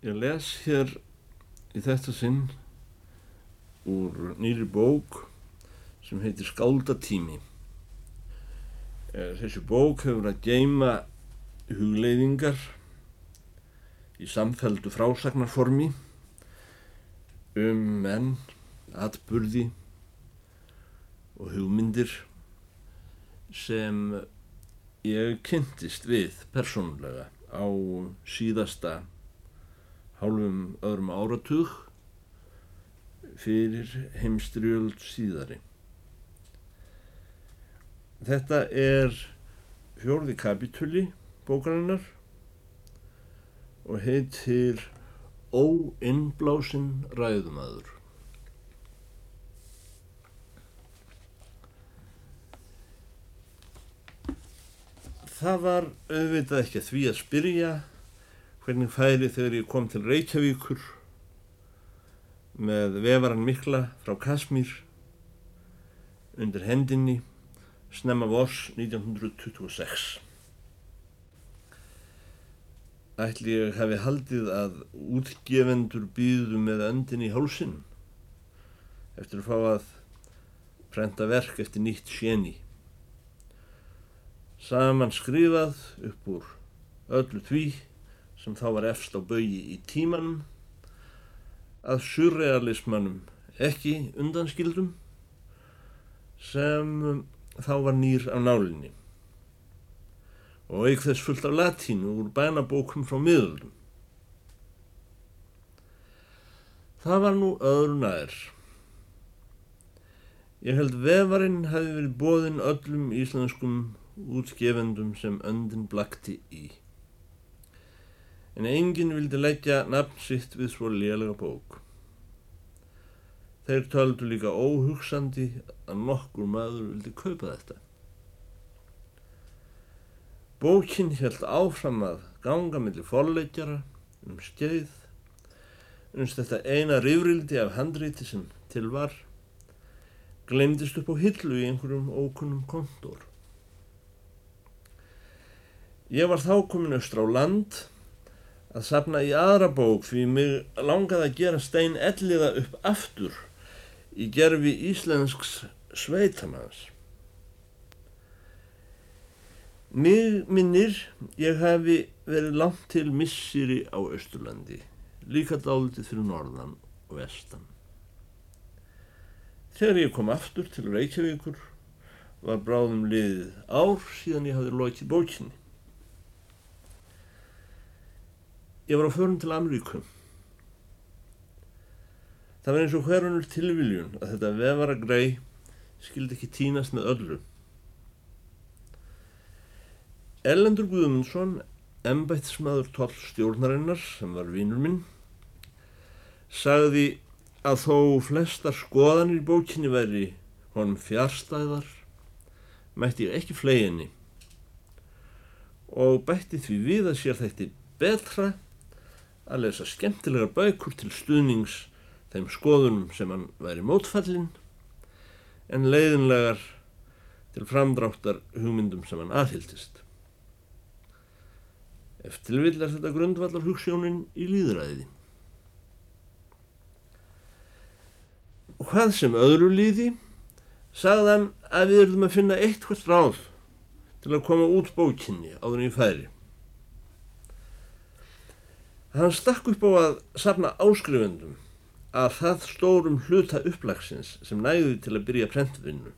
Ég les hér í þetta sinn úr nýri bók sem heitir Skáldatími. Eh, Þessi bók hefur að geima hugleiðingar í samfældu frásagnarformi um menn, atburði og hugmyndir sem ég kynntist við persónulega á síðasta hálfum öðrum áratug fyrir heimstriöld síðari. Þetta er fjórði kapituli bókarinnar og heitir Óinnblásinn ræðumadur. Það var auðvitað ekki að því að spyrja hvernig færi þegar ég kom til Reykjavíkur með vefaran mikla frá Kasmír undir hendinni snemma vors 1926. Ætli ég hafi haldið að útgefendur býðu með öndin í hálsin eftir að fá að prenta verk eftir nýtt séni. Saman skrifað upp úr öllu því sem þá var efst á baui í tímanum að surrealismannum ekki undanskildum sem þá var nýr á nálinni og auk þess fullt af latínu úr bænabókum frá miðlum. Það var nú öðru nær. Ég held vefarinn hafi verið bóðinn öllum íslenskum útgefendum sem öndin blakti í. En enginn vildi leggja nafn sitt við svo lélega bók. Þeir töldu líka óhugsandi að nokkur maður vildi kaupa þetta. Bókin held áfram að ganga millir forleikjara um skeið, uns þetta eina rifrildi af handríti sem til var, glemdist upp á hillu í einhverjum ókunnum kontor. Ég var þá komin austra á land að sapna í aðra bók því mig langaði að gera stein elliða upp aftur í gerfi íslensks sveitamanns. Mig minnir ég hafi verið langt til missýri á Östurlandi, líka dálitið fyrir norðan og vestan. Þegar ég kom aftur til Reykjavíkur var bráðum liðið ár síðan ég hafði lokið bókinni. Ég var á förum til Ameríku. Það var eins og hverjunur tilviljun að þetta vefara grei skildi ekki tínast með öllu. Erlendur Guðmundsson, embættismadur toll stjórnarinnar sem var vinnur minn, sagði að þó flestar skoðanir í bókinni væri honum fjárstæðar, mætti ég ekki fleginni og bætti því við að sér þætti betra að lesa skemmtilegar bækur til stuðnings þeim skoðunum sem hann væri mótfallin en leiðinlegar til framdráttar hugmyndum sem hann aðhildist. Eftir vil er þetta grundvallar hugssjónin í líðræði. Og hvað sem öðru líði, sagðan að við erum að finna eitt hvert ráð til að koma út bókinni en í færi. Hann stakk upp á að safna áskrifendum að það stórum hluta upplagsins sem næði til að byrja prentvinnu.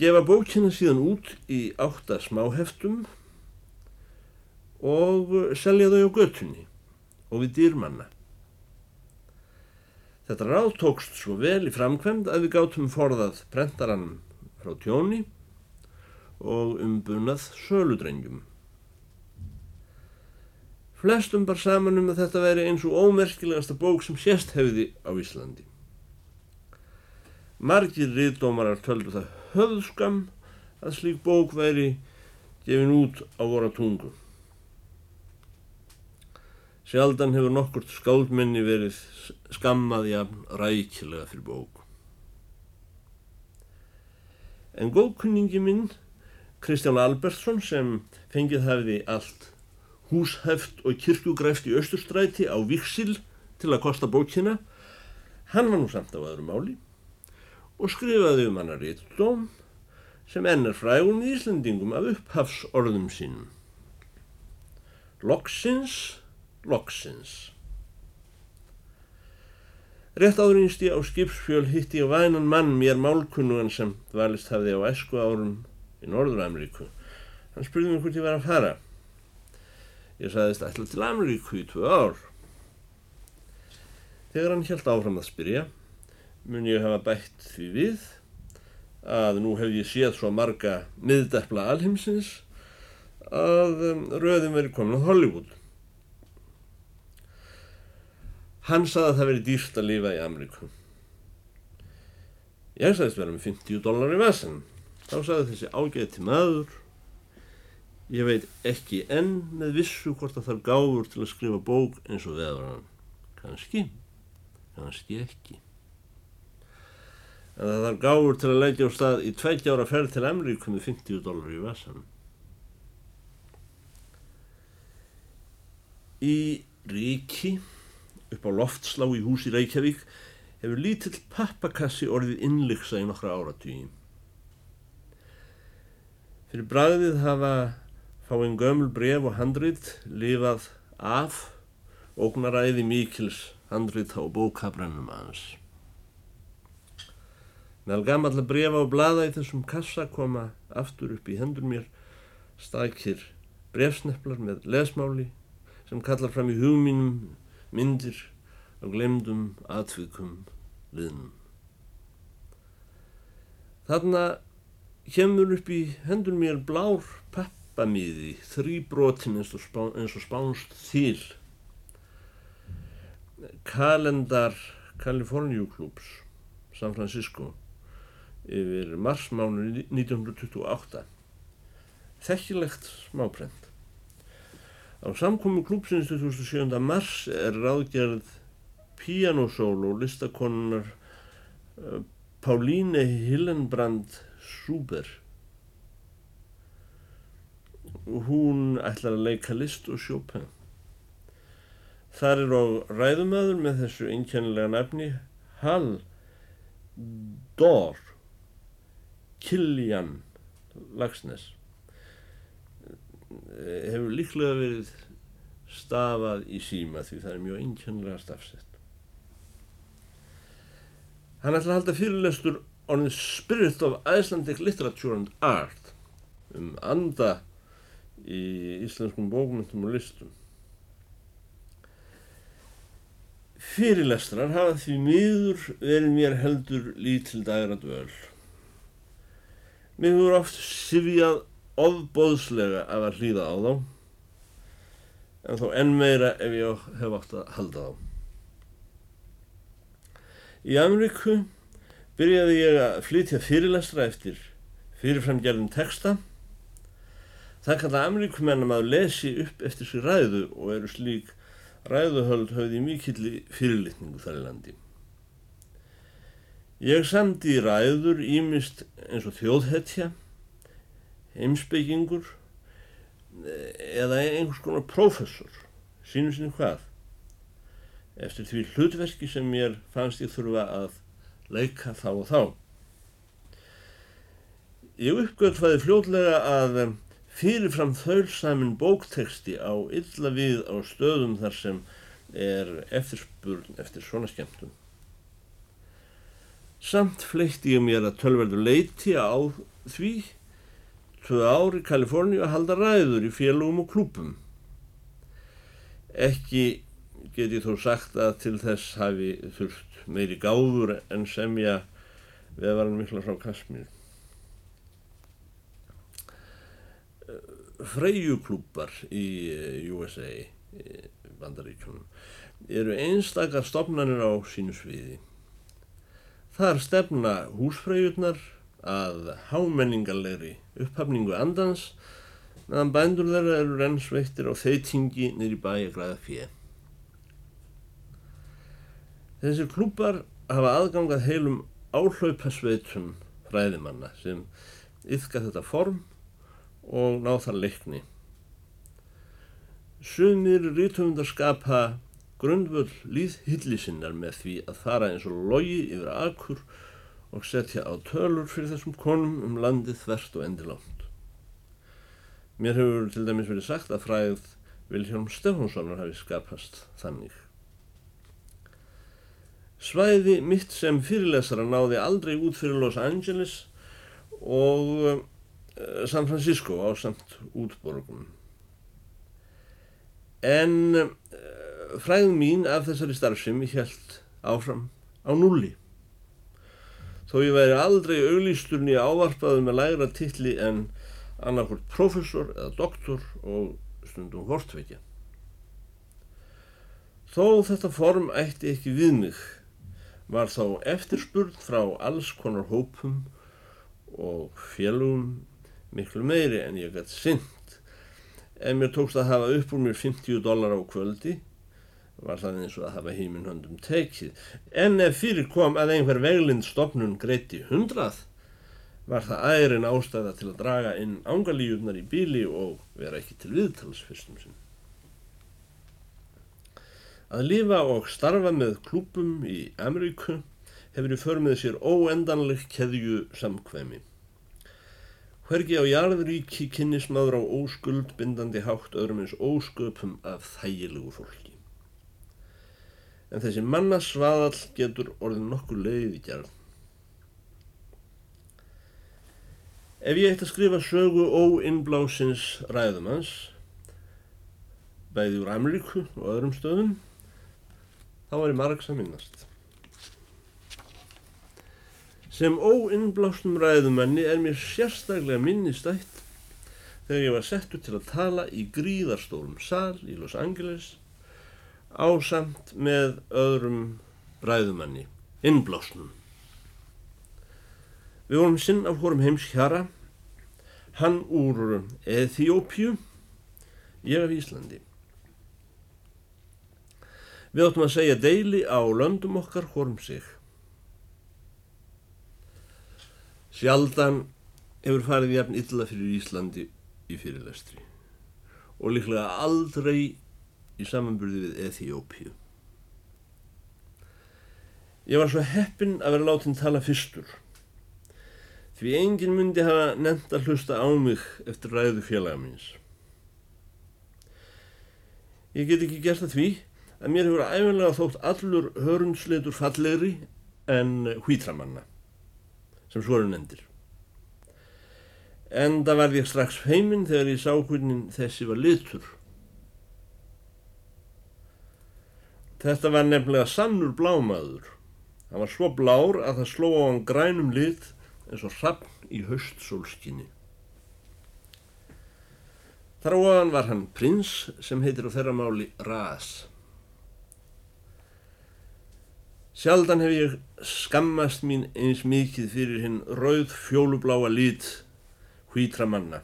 Gefa bókina síðan út í átta smáheftum og selja þau á götunni og við dýrmanna. Þetta ráð tókst svo vel í framkvæmd að við gátum forðað prentarann frá tjóni og umbunað söludrengjum. Flestum bar saman um að þetta veri eins og ómerkilegasta bók sem sést hefði á Íslandi. Margir riðdómarar töldu það höfðskam að slík bók væri gefin út á voru tungu. Sjaldan hefur nokkurt skáldmenni verið skammað jafn rækilega fyrir bók. En góðkunningi minn, Kristján Albertsson, sem fengið hafiði allt húsheft og kirkjugræft í Östurstræti á Víksil til að kosta bókina. Hann var nú samt á öðru máli og skrifaði um hann að réttdóm sem ennir frægum í Íslandingum af upphafsorðum sínum. Loksins, loksins. Rétt áðurínst ég á skipsfjöl hitti ég vænan mann mér málkunnugan sem valist hafði á esku árum í Norður-Ameríku. Hann spurði mér hvort ég var að fara. Ég saðist ætla til Ameríku í tvö ár. Þegar hann held áfram að spyrja, mun ég hafa bætt því við að nú hef ég séð svo marga miðdepla alheimsins að um, röðum veri komin á Hollywood. Hann saði að það veri dýrst að lifa í Ameríku. Ég sagðist vera með 50 dólar í vesan. Þá saði þessi ágæti maður Ég veit ekki enn með vissu hvort að það er gáður til að skrifa bók eins og veðvaran. Kanski, kannski ekki. En það er gáður til að leggja á stað í tveggjára ferð til Ameríku með 50 dólar í vesan. Í ríki upp á loftslá í hús í Reykjavík hefur lítill pappakassi orðið innliksa í nokkra áratvíi. Fyrir bræðið hafa fáinn gömul bref og handrit lifað af ógnaræði Míkils handrit á bókabrennum hans. Meðal gamalla brefa og blada í þessum kassa koma aftur upp í hendur mér stakir brefsneflar með lesmáli sem kallar fram í hugmínum myndir og glemdum atvikum liðnum. Þarna kemur upp í hendur mér blár pappamíði, þrýbrotin eins og, spá, eins og spánst þýl. Kalendar Kaliforníuklúps, San Francisco, yfir marsmánu 1928. Þekkilegt smáprent. Á samkomi klúpsins 2007. mars er ráðgerð pianosól og listakonunnar uh, Pauline Hillenbrand Súber. Hún ætlar að leika list og sjópa. Þar er á ræðumöður með þessu einkennilega nafni Hall Dór Kiljan Lagsnes hefur líklega verið stafað í síma því það er mjög einkennilega stafsett. Hann ætla að halda fyrirlestur on the spirit of Icelandic literature and art um anda í íslenskum bókmyndum og listum. Fyrirlestrar hafa því miður verið mér heldur lítil dagra dvöl. Mér voru oft sifjað ofbóðslega af að hlýða á þá en þó enn meira ef ég hef átt að halda þá. Í Ameríku byrjaði ég að flytja fyrirlestra eftir fyrirframgerðin texta. Það kalla Ameríkumennum að lesi upp eftir sér ræðu og eru slík ræðuhöld höfði mikilli fyrirlitningu þar í landi. Ég samdi í ræður ímist eins og þjóðhetja heimsbyggingur eða einhvers konar prófessor sínum sinni hvað eftir því hlutverki sem mér fannst ég þurfa að leika þá og þá ég uppgötfaði fljótlega að fyrirfram þaulsamin bókteksti á illa við á stöðum þar sem er eftirspurn eftir svona skemmtum samt fleitti ég mér að tölverðu leiti á því tvö ár í Kaliforníu að halda ræður í félugum og klúpum. Ekki get ég þó sagt að til þess hafi þurft meiri gáður en semja veðvaran mikla frá Kasmír. Freyjuklúpar í USA, í bandaríkjunum, eru einstakar stopnarnir á sínu sviði. Þar stefna húsfreyjurnar að hámenningarlegri upphafningu andans meðan bændur þeirra eru rennsveittir á þeitingi nýri bæi að græða fjö. Þessir klúpar hafa aðgangað heilum áhlaupasveitum fræðimanna sem yfka þetta form og ná þar leikni. Sumir rítumundar skapa grundvöld líðhyllisinnar með því að fara eins og logi yfir akkur og setja á tölur fyrir þessum konum um landið þvert og endilátt. Mér hefur til dæmis verið sagt að fræð Viljón Stefánssonar hafi skapast þannig. Svæði mitt sem fyrirlesara náði aldrei út fyrir Los Angeles og San Francisco á samt útborgum. En uh, fræðum mín af þessari starfsemi held áfram á nulli. Þó ég væri aldrei auglýstur nýja ávarpaðu með lægra tilli en annarkort professor eða doktor og stundum hortveikja. Þó þetta form ætti ekki við mig var þá eftirspurð frá alls konar hópum og félugum miklu meiri en ég gæti synd. Ef mér tókst að hafa upp úr mér 50 dólar á kvöldi var það eins og að hafa heiminn höndum tekið. En ef fyrir kom að einhver veglind stopnun greiti hundrað var það ærin ástæða til að draga inn ángalíjurnar í bíli og vera ekki til viðtals fyrstum sinn. Að lifa og starfa með klúpum í Ameríku hefur í förmið sér óendanleg keðju samkvæmi. Hvergi á jarðuríki kynnismadur á óskuldbindandi hátt öðrum eins ósköpum af þægilegu fólki. En þessi mannasvaðal getur orðin nokkur leið í gerð. Ef ég eitt að skrifa sögu óinnblásins ræðumans, bæði úr Ameríku og öðrum stöðum, þá var ég margs að minnast. Sem óinnblásnum ræðumanni er mér sérstaklega minnistætt þegar ég var settur til að tala í gríðarstólum sal í Los Angeles ásamt með öðrum ræðumanni, innblásnum. Við vorum sinn af hórum heims hjara, hann úr Eþjópju, ég af Íslandi. Við áttum að segja deili á löndum okkar hórum sig. Sjaldan hefur farið jafn illa fyrir Íslandi í fyrirlestri og líklega aldrei í samanburði við Eþjópíu. Ég var svo heppin að vera látin tala fyrstur því enginn myndi hafa nefnt að hlusta á mig eftir ræðu félaga míns. Ég get ekki gert það því að mér hefur æfinlega þótt allur hörundsleitur fallegri en hvítramanna sem svo eru nendir. En það var ég strax feiminn þegar ég sá hvernig þessi var litur. Þetta var nefnilega sannur blámaður. Það var svo blár að það sló á hann grænum lit eins og hrappn í höstsólskinni. Þar á aðan var hann prins sem heitir á þeirra máli Ras. Sjaldan hef ég skammast mín eins mikið fyrir hinn rauð fjólubláa lít hvítra manna.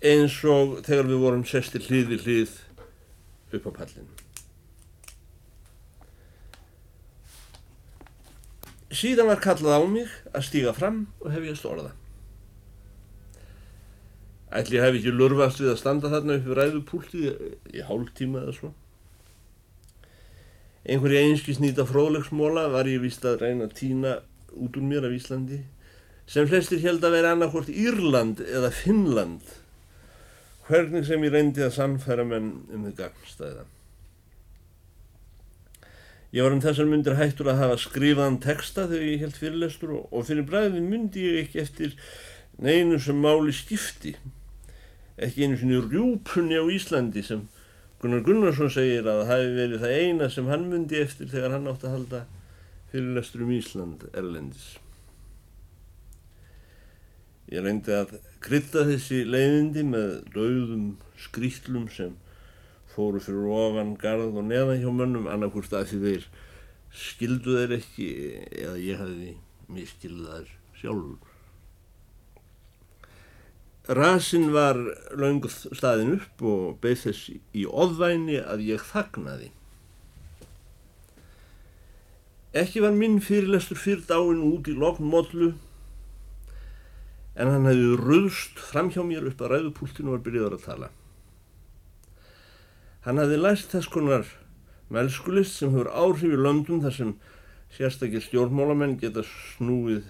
Eins og þegar við vorum sestir hlið við hlið upp á pallin. Síðan var kallað á mig að stíga fram og hef ég stórða. Ætli ég hef ekki lurfast við að standa þarna upp við ræðupúltið í hálf tíma eða svo einhverja einskisnýta fróðlegsmóla var ég vist að reyna að týna út úr mér af Íslandi. Sem flestir held að vera annarkort Írland eða Finnland. Hvernig sem ég reyndi að samfæra menn um þau gagnstæða. Ég var um þessar myndir hættur að hafa skrifaðan texta þegar ég held fyrirlestur og, og fyrir bræði myndi ég ekki eftir neinu sem máli skipti. Ekki einu sinni rjúpunni á Íslandi sem Gunnar Gunnarsson segir að það hefði verið það eina sem hann myndi eftir þegar hann átti að halda fyrirlestur um Ísland erlendis. Ég reyndi að krytta þessi leiðindi með dauðum skrýtlum sem fóru fyrir ofan, garð og neðan hjá mönnum annarkúrst að því þeir skildu þeir ekki eða ég hafi miskilðað sjálfur. Rasin var laungu staðin upp og beð þess í ofvæni að ég þagnaði. Ekki var minn fyrirlestur fyrir dáin út í loknmodlu en hann hefði röðst fram hjá mér upp að ræðupúltinu og var byrjaður að tala. Hann hafði læst þess konar melskulist sem hefur áhrif í löndum þar sem sérstakir stjórnmálamenn geta snúið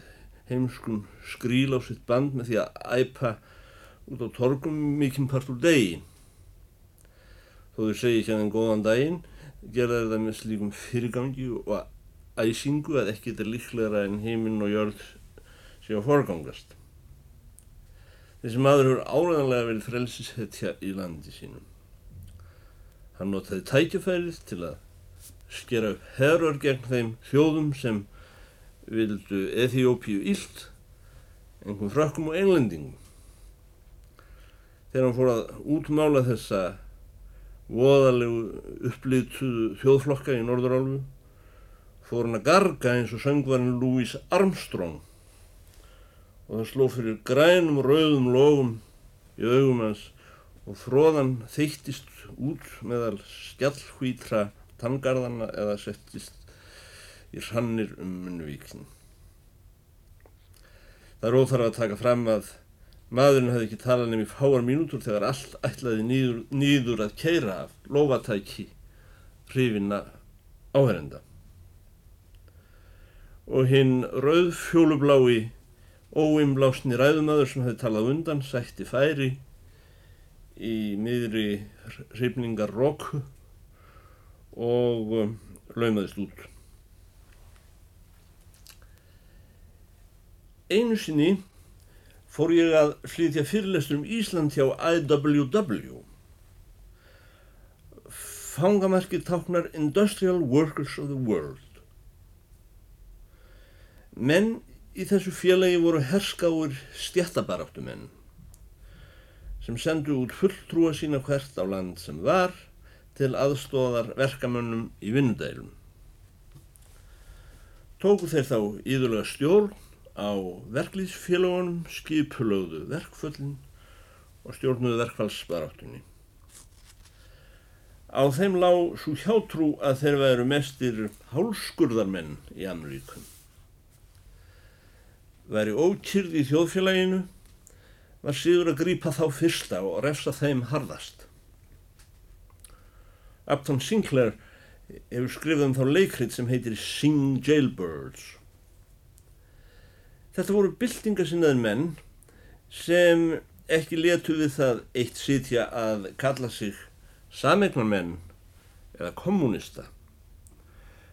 heimskun skríl á sitt band með því að æpa út á torgum mikinn part úr degi. Þó þau segi hérna en góðan daginn gera þetta með slíkum fyrirgangi og æsingu að ekki þetta líklegra en heiminn og jörð sé að forgangast. Þessi maður hefur áræðanlega verið frelsishetja í landi sínum. Hann notaði tækjafærið til að skera upp herrar gegn þeim þjóðum sem vildu Eþjópíu ílt, einhvern frökkum og englendingum. Þegar hann fór að útmála þessa voðalegu upplýtuðu þjóðflokka í Norðurálfu fór hann að garga eins og söngvarinn Louis Armstrong og það sló fyrir grænum rauðum logum í augum hans og fróðan þeittist út meðal skjallhvítra tangarðana eða settist í hrannir um munnvíkin. Það er óþarf að taka fram að maðurinn hefði ekki talað nefnir fáar mínútur þegar allt ætlaði nýður, nýður að keira af lofatæki hrifina áherenda og hinn rauðfjólublái óimblásni ræðumöður sem hefði talað undan sætti færi í miðri hrifningar róku og um, laumaðist út. Einu sinni fór ég að flytja fyrirlestur um Ísland hjá IWW. Fangamarkið táknar Industrial Workers of the World. Menn í þessu félagi voru herskáir stjættabaráttumenn sem sendu út fulltrúa sína hvert á land sem var til aðstóðar verkamönnum í vinnudælum. Tóku þeir þá íðulega stjórn á verklýðsfélagunum, skipulögðu verkföllin og stjórnuðu verkfallsbaráttunni. Á þeim lág svo hjátrú að þeir væru mestir hálskurðarmenn í Ameríkum væri ókyrð í þjóðfélaginu var síður að grípa þá fyrsta og refsa þeim harðast. Upton Sinclair hefur skrifað um þá leikrit sem heitir Sing Jailbirds. Þetta voru byltingasinnaðin menn sem ekki letu við það eitt sitja að kalla sig samegnarmenn eða kommunista.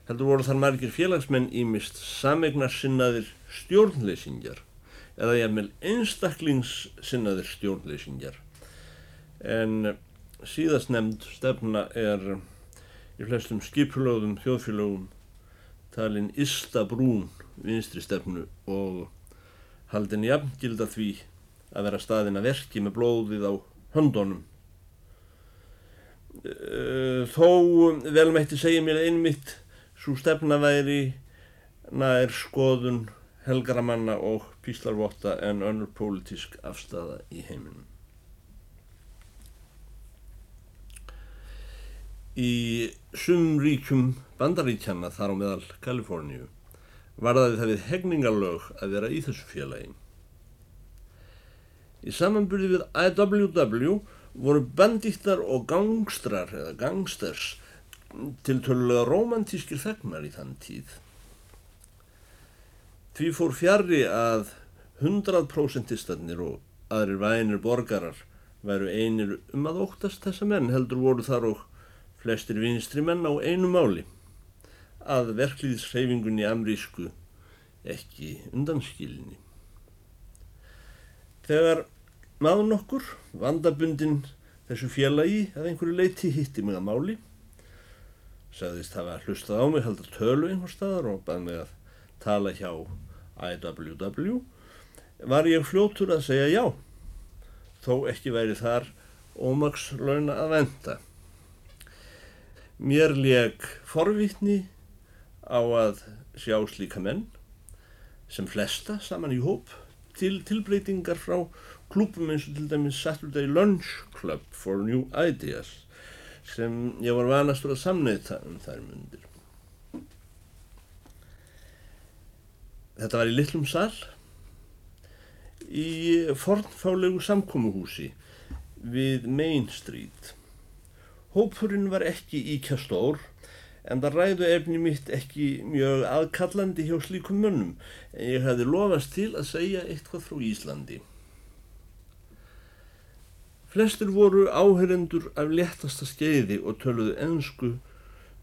Heldur voru þar margir félagsmenn ímist samegnarsinnaðir stjórnleysingjar eða jæfnvel einstaklingssinnaðir stjórnleysingjar en síðast nefnd stefna er í flestum skipulögðum þjóðfélögum talin Ista Brún vinstri stefnu og haldin jafngilda því að vera staðin að verki með blóðið á höndunum. Þó velmætti segja mér einmitt svo stefna væri nær skoðun helgaramanna og píslarvotta en önnur pólitísk afstafa í heiminum. Í sumríkjum bandaríkjana þar á meðal Kaliforníu var það við hegningarlög að vera í þessu félagi. Í samanbyrði við IWW voru bandíktar og gangstrar eða gangsters til tölulega romantískir þegnar í þann tíð. Því fór fjari að 100%istannir og aðrir vænir borgarar væru einir um að óttast þessa menn heldur voru þar og flestir vinstri menn á einu máli að verkliðsreyfingunni amrísku ekki undanskilinni. Þegar maður nokkur vandabundin þessu félagi að einhverju leiti hitti mig að máli sagðist hafa hlustað á mig heldur tölu einhver staðar og bað mig að tala hjá IWW var ég fljótur að segja já þó ekki væri þar ómakslauna að venda. Mér leg forvitni á að sjá slíka menn sem flesta saman í hóp til tilbreytingar frá klúpum eins og til dæmis Saturday Lunch Club for New Ideas sem ég var vanastur að samneita um þær myndir. Þetta var í litlum sall í fornfálegu samkómuhúsi við Main Street. Hópurinn var ekki íkja stór en það ræðu efni mitt ekki mjög aðkallandi hjá slíkum mönnum en ég hefði lofast til að segja eitthvað frá Íslandi. Flestir voru áherendur af léttasta skeiði og töluðu ennsku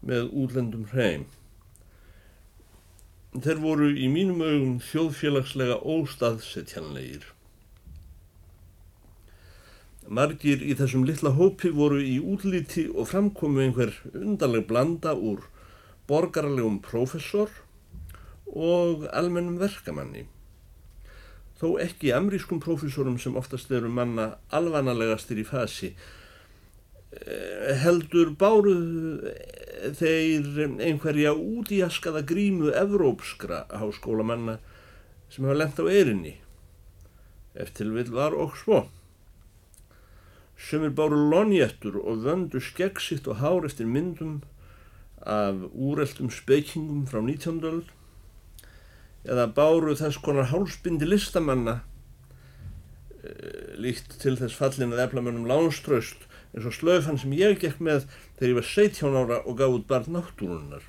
með útlendum hreim. Þeir voru í mínum augum þjóðfélagslega óstaðsetjanlegir. Margir í þessum litla hópi voru í útliti og framkomu einhver undarleg blanda úr borgarlegum professor og almennum verkamanni. Þó ekki amrískum professorum sem oftast eru manna alvanalegastir í fasi, eh, heldur báruð þeir einhverja útjaskaða grímu evrópskra háskólamanna sem hafa lengt á erinni, eftir vil var og svo sem er báru lonjettur og vöndu skegsitt og hár eftir myndum af úreltum spekingum frá 19. öld eða báru þess konar hálsbindi listamanna e, líkt til þess fallin að eflamönnum lánströst eins og slöfan sem ég gekk með þegar ég var 17 ára og gaf út barn náttúrunnar.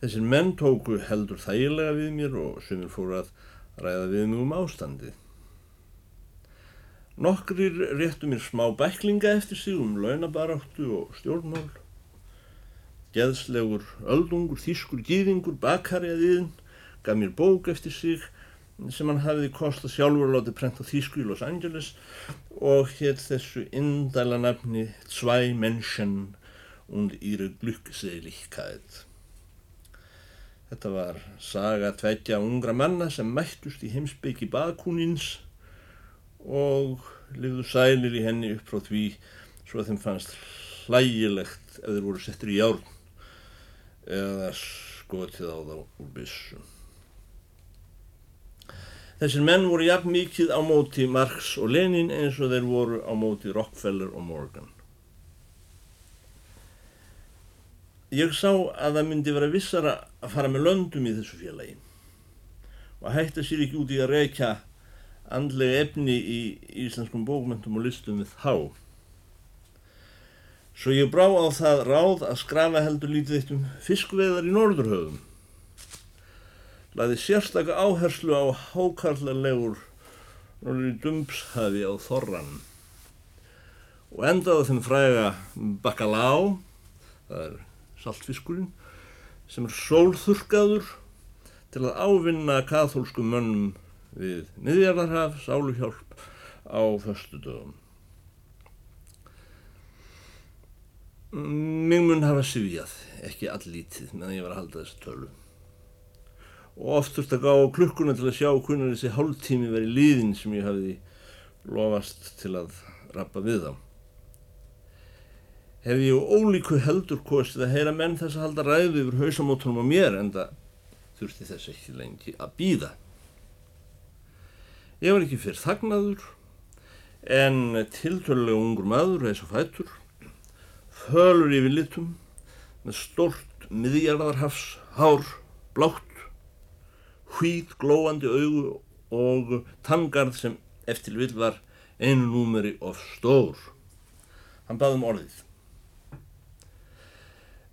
Þessir menn tóku heldur þægilega við mér og semur fóru að ræða við mig um ástandið. Nokkrir réttu mér smá bæklinga eftir sig um launabaráttu og stjórnmál. Geðslegur, öldungur, þýskur, gýðingur, bakariðiðin gaf mér bók eftir sig sem hann hafiði kostað sjálfur að láta prenta þýsku í Los Angeles og hétt þessu indæla nafni Zwei Menschen und ihre Glückseligkeit. Þetta var saga tveitja ungra manna sem mættust í heimsbyggi bakúnins og lifðu sælir í henni upp frá því svo að þeim fannst hlægilegt ef þeir voru settir í járn eða skotið á þá úr byssum. Þessir menn voru jafn mikið á móti Marx og Lenin eins og þeir voru á móti Rockefeller og Morgan. Ég sá að það myndi vera vissara að fara með löndum í þessu félagi og að hætta sér ekki út í að reyka andlega efni í íslenskum bókmyndum og listum við þá. Svo ég brá á það ráð að skrafa heldur lítið eitt um fiskveðar í norðurhöfum. Laði sérstaklega áherslu á hákarlarlegur norður í dumpshafi á Þorran og endaði þeim fræga bakalá, það er saltfiskurinn, sem er sólþurkaður til að ávinna kathólskum mönnum við miðjarðarhaf, sáluhjálp á förstu dögum. Mér mun hafa svíjað, ekki allítið meðan ég var að halda þessu tölu. Og oft þurfti að gá klukkuna til að sjá hvernig þessi hálftími verið líðin sem ég hafiði lofast til að rappa við á. Hef ég ólíku heldur kostið að heyra menn þess að halda ræði yfir hausamótunum á mér en það þurfti þess ekki lengi að býða. Ég var ekki fyrr þagnaður en tiltölulega ungur maður eins og fætur, fölur yfir litum með stort miðjarðarhafs, hár, blátt, hvít, glóandi augu og tangarð sem eftir vil var einu númeri of stór. Hann baði um orðið.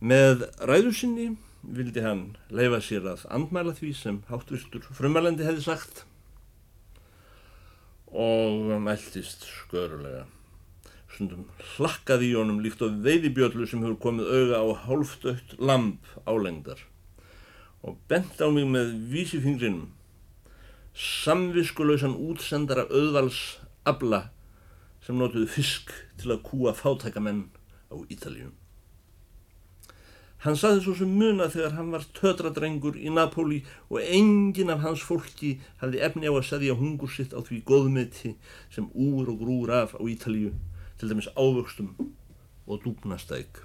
Með ræðusinni vildi hann leifa sér að andmæla því sem háttvistur frumalendi hefði sagt og mæltist skörulega. Svondum hlakkaði í honum líkt á veiðibjöllu sem hefur komið auga á hálfdött lamp álengdar og bent á mig með vísifingrinum samviskulausan útsendara auðvals abla sem notuði fisk til að kúa fátækamenn á Ítaljum. Hann saði svo sem muna þegar hann var tötradrengur í Napóli og engin af hans fólki hafði efni á að segja hungur sitt á því góðmeti sem úr og grúr af á Ítalíu, til dæmis ávöxtum og dúpnastæk.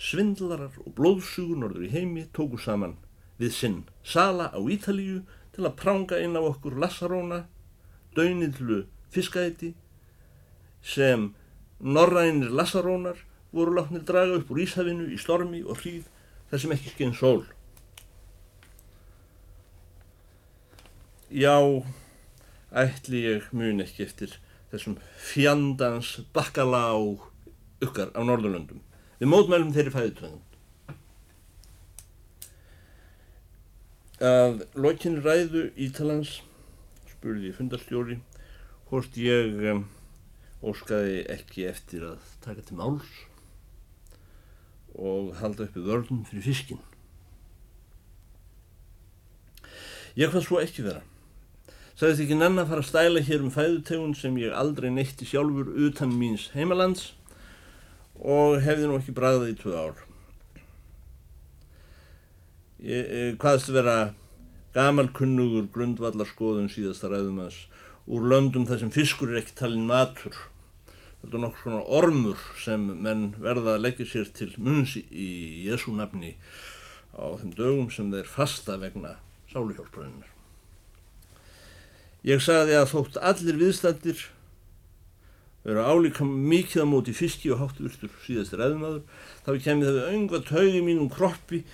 Svindlarar og blóðsugur norður í heimi tóku saman við sinn sala á Ítalíu til að pranga inn á okkur lassaróna, döynillu fiskæti sem norrænir lassarónar voru látnir draga upp úr Íshafinu í stormi og hríð þar sem ekki skein sól. Já, ætli ég mun ekki eftir þessum fjandans bakkalá ykkar á Norðurlöndum. Við mótmælum þeirri fæðutöðum. Að lokinni ræðu Ítalans spurði fundarstjóri hvort ég um, óskaði ekki eftir að taka til máls og halda uppi vörðum fyrir fiskin. Ég hvað svo ekki vera. Sæðist ekki nenn að fara að stæla hér um fæðutegun sem ég aldrei neytti sjálfur utan míns heimalands og hefði nú ekki bragðið í tvö ár. Ég, hvaðst vera gamalkunnugur grundvallarskoðun síðasta ræðum hans úr löndum þar sem fiskur er ekki talin matur. Þetta er nokkur svona ormur sem menn verða að leggja sér til munsi í Jésu nafni á þeim dögum sem þeir fasta vegna sáluhjálpræðinar. Ég sagði að þótt allir viðstættir vera álíka mikið á móti fiski og háttu virtur síðastir eðumadur þá kemur það við önga taugi mínum kroppi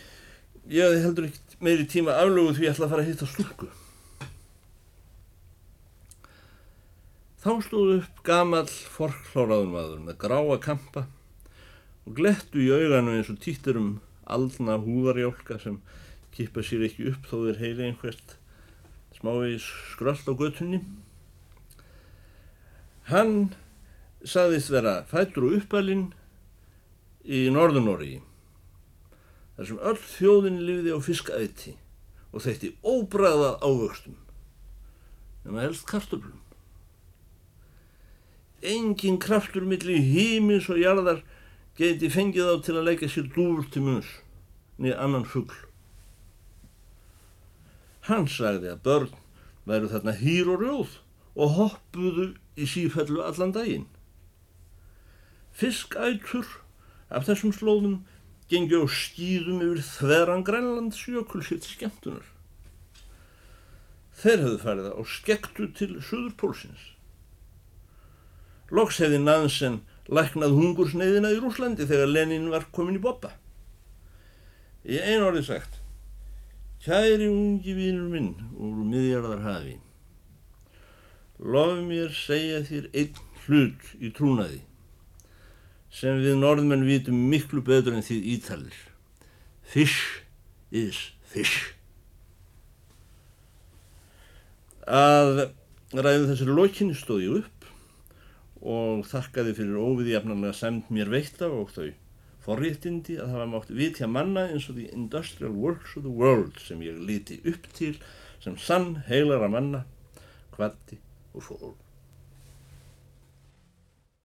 ég hefði heldur ekkert meiri tíma aflögu því ég ætla að fara að hitta stúlku. Þá stóð upp gamal forklóraður maður með gráa kampa og glettu í auganu eins og týttir um aldna húðarjálka sem kippa sér ekki upp þó þeir heyri einhvert smávegis skröld á göttunni. Hann saðist vera fættur og uppalinn í Norðunóri þar sem öll þjóðin lifiði á fiskaæti og þeitti óbræðað ávöxtum nema helst kartöflum. Engin kraftur millir hímis og jarðar geti fengið á til að leika sér dúr til munns niður annan fuggl. Hann sagði að börn væru þarna hýr og rjóð og hoppuðu í sífellu allan daginn. Fiskætur af þessum slóðum gengi á skýðum yfir þveran grænlandsjökul sér til skemmtunar. Þeir hefðu farið á skektu til Suðurpólsins. Loks hefði Nansen læknað hungursneiðina í Rúslandi þegar Lenin var komin í boppa. Í einu orði sagt, kæri ungi vínur minn úr miðjarðar hafi, lof mér segja þér einn hlut í trúnaði sem við norðmenn vitum miklu betur en því ítalir. Fish is fish. Að ræðu þessari lokinni stóð ég upp og þakkaði fyrir óviðjafnarlega semt mér veita og þau forréttindi að hafa mátt vitja manna eins og the industrial works of the world sem ég líti upp til sem sann heilara manna, kvatti og fólk.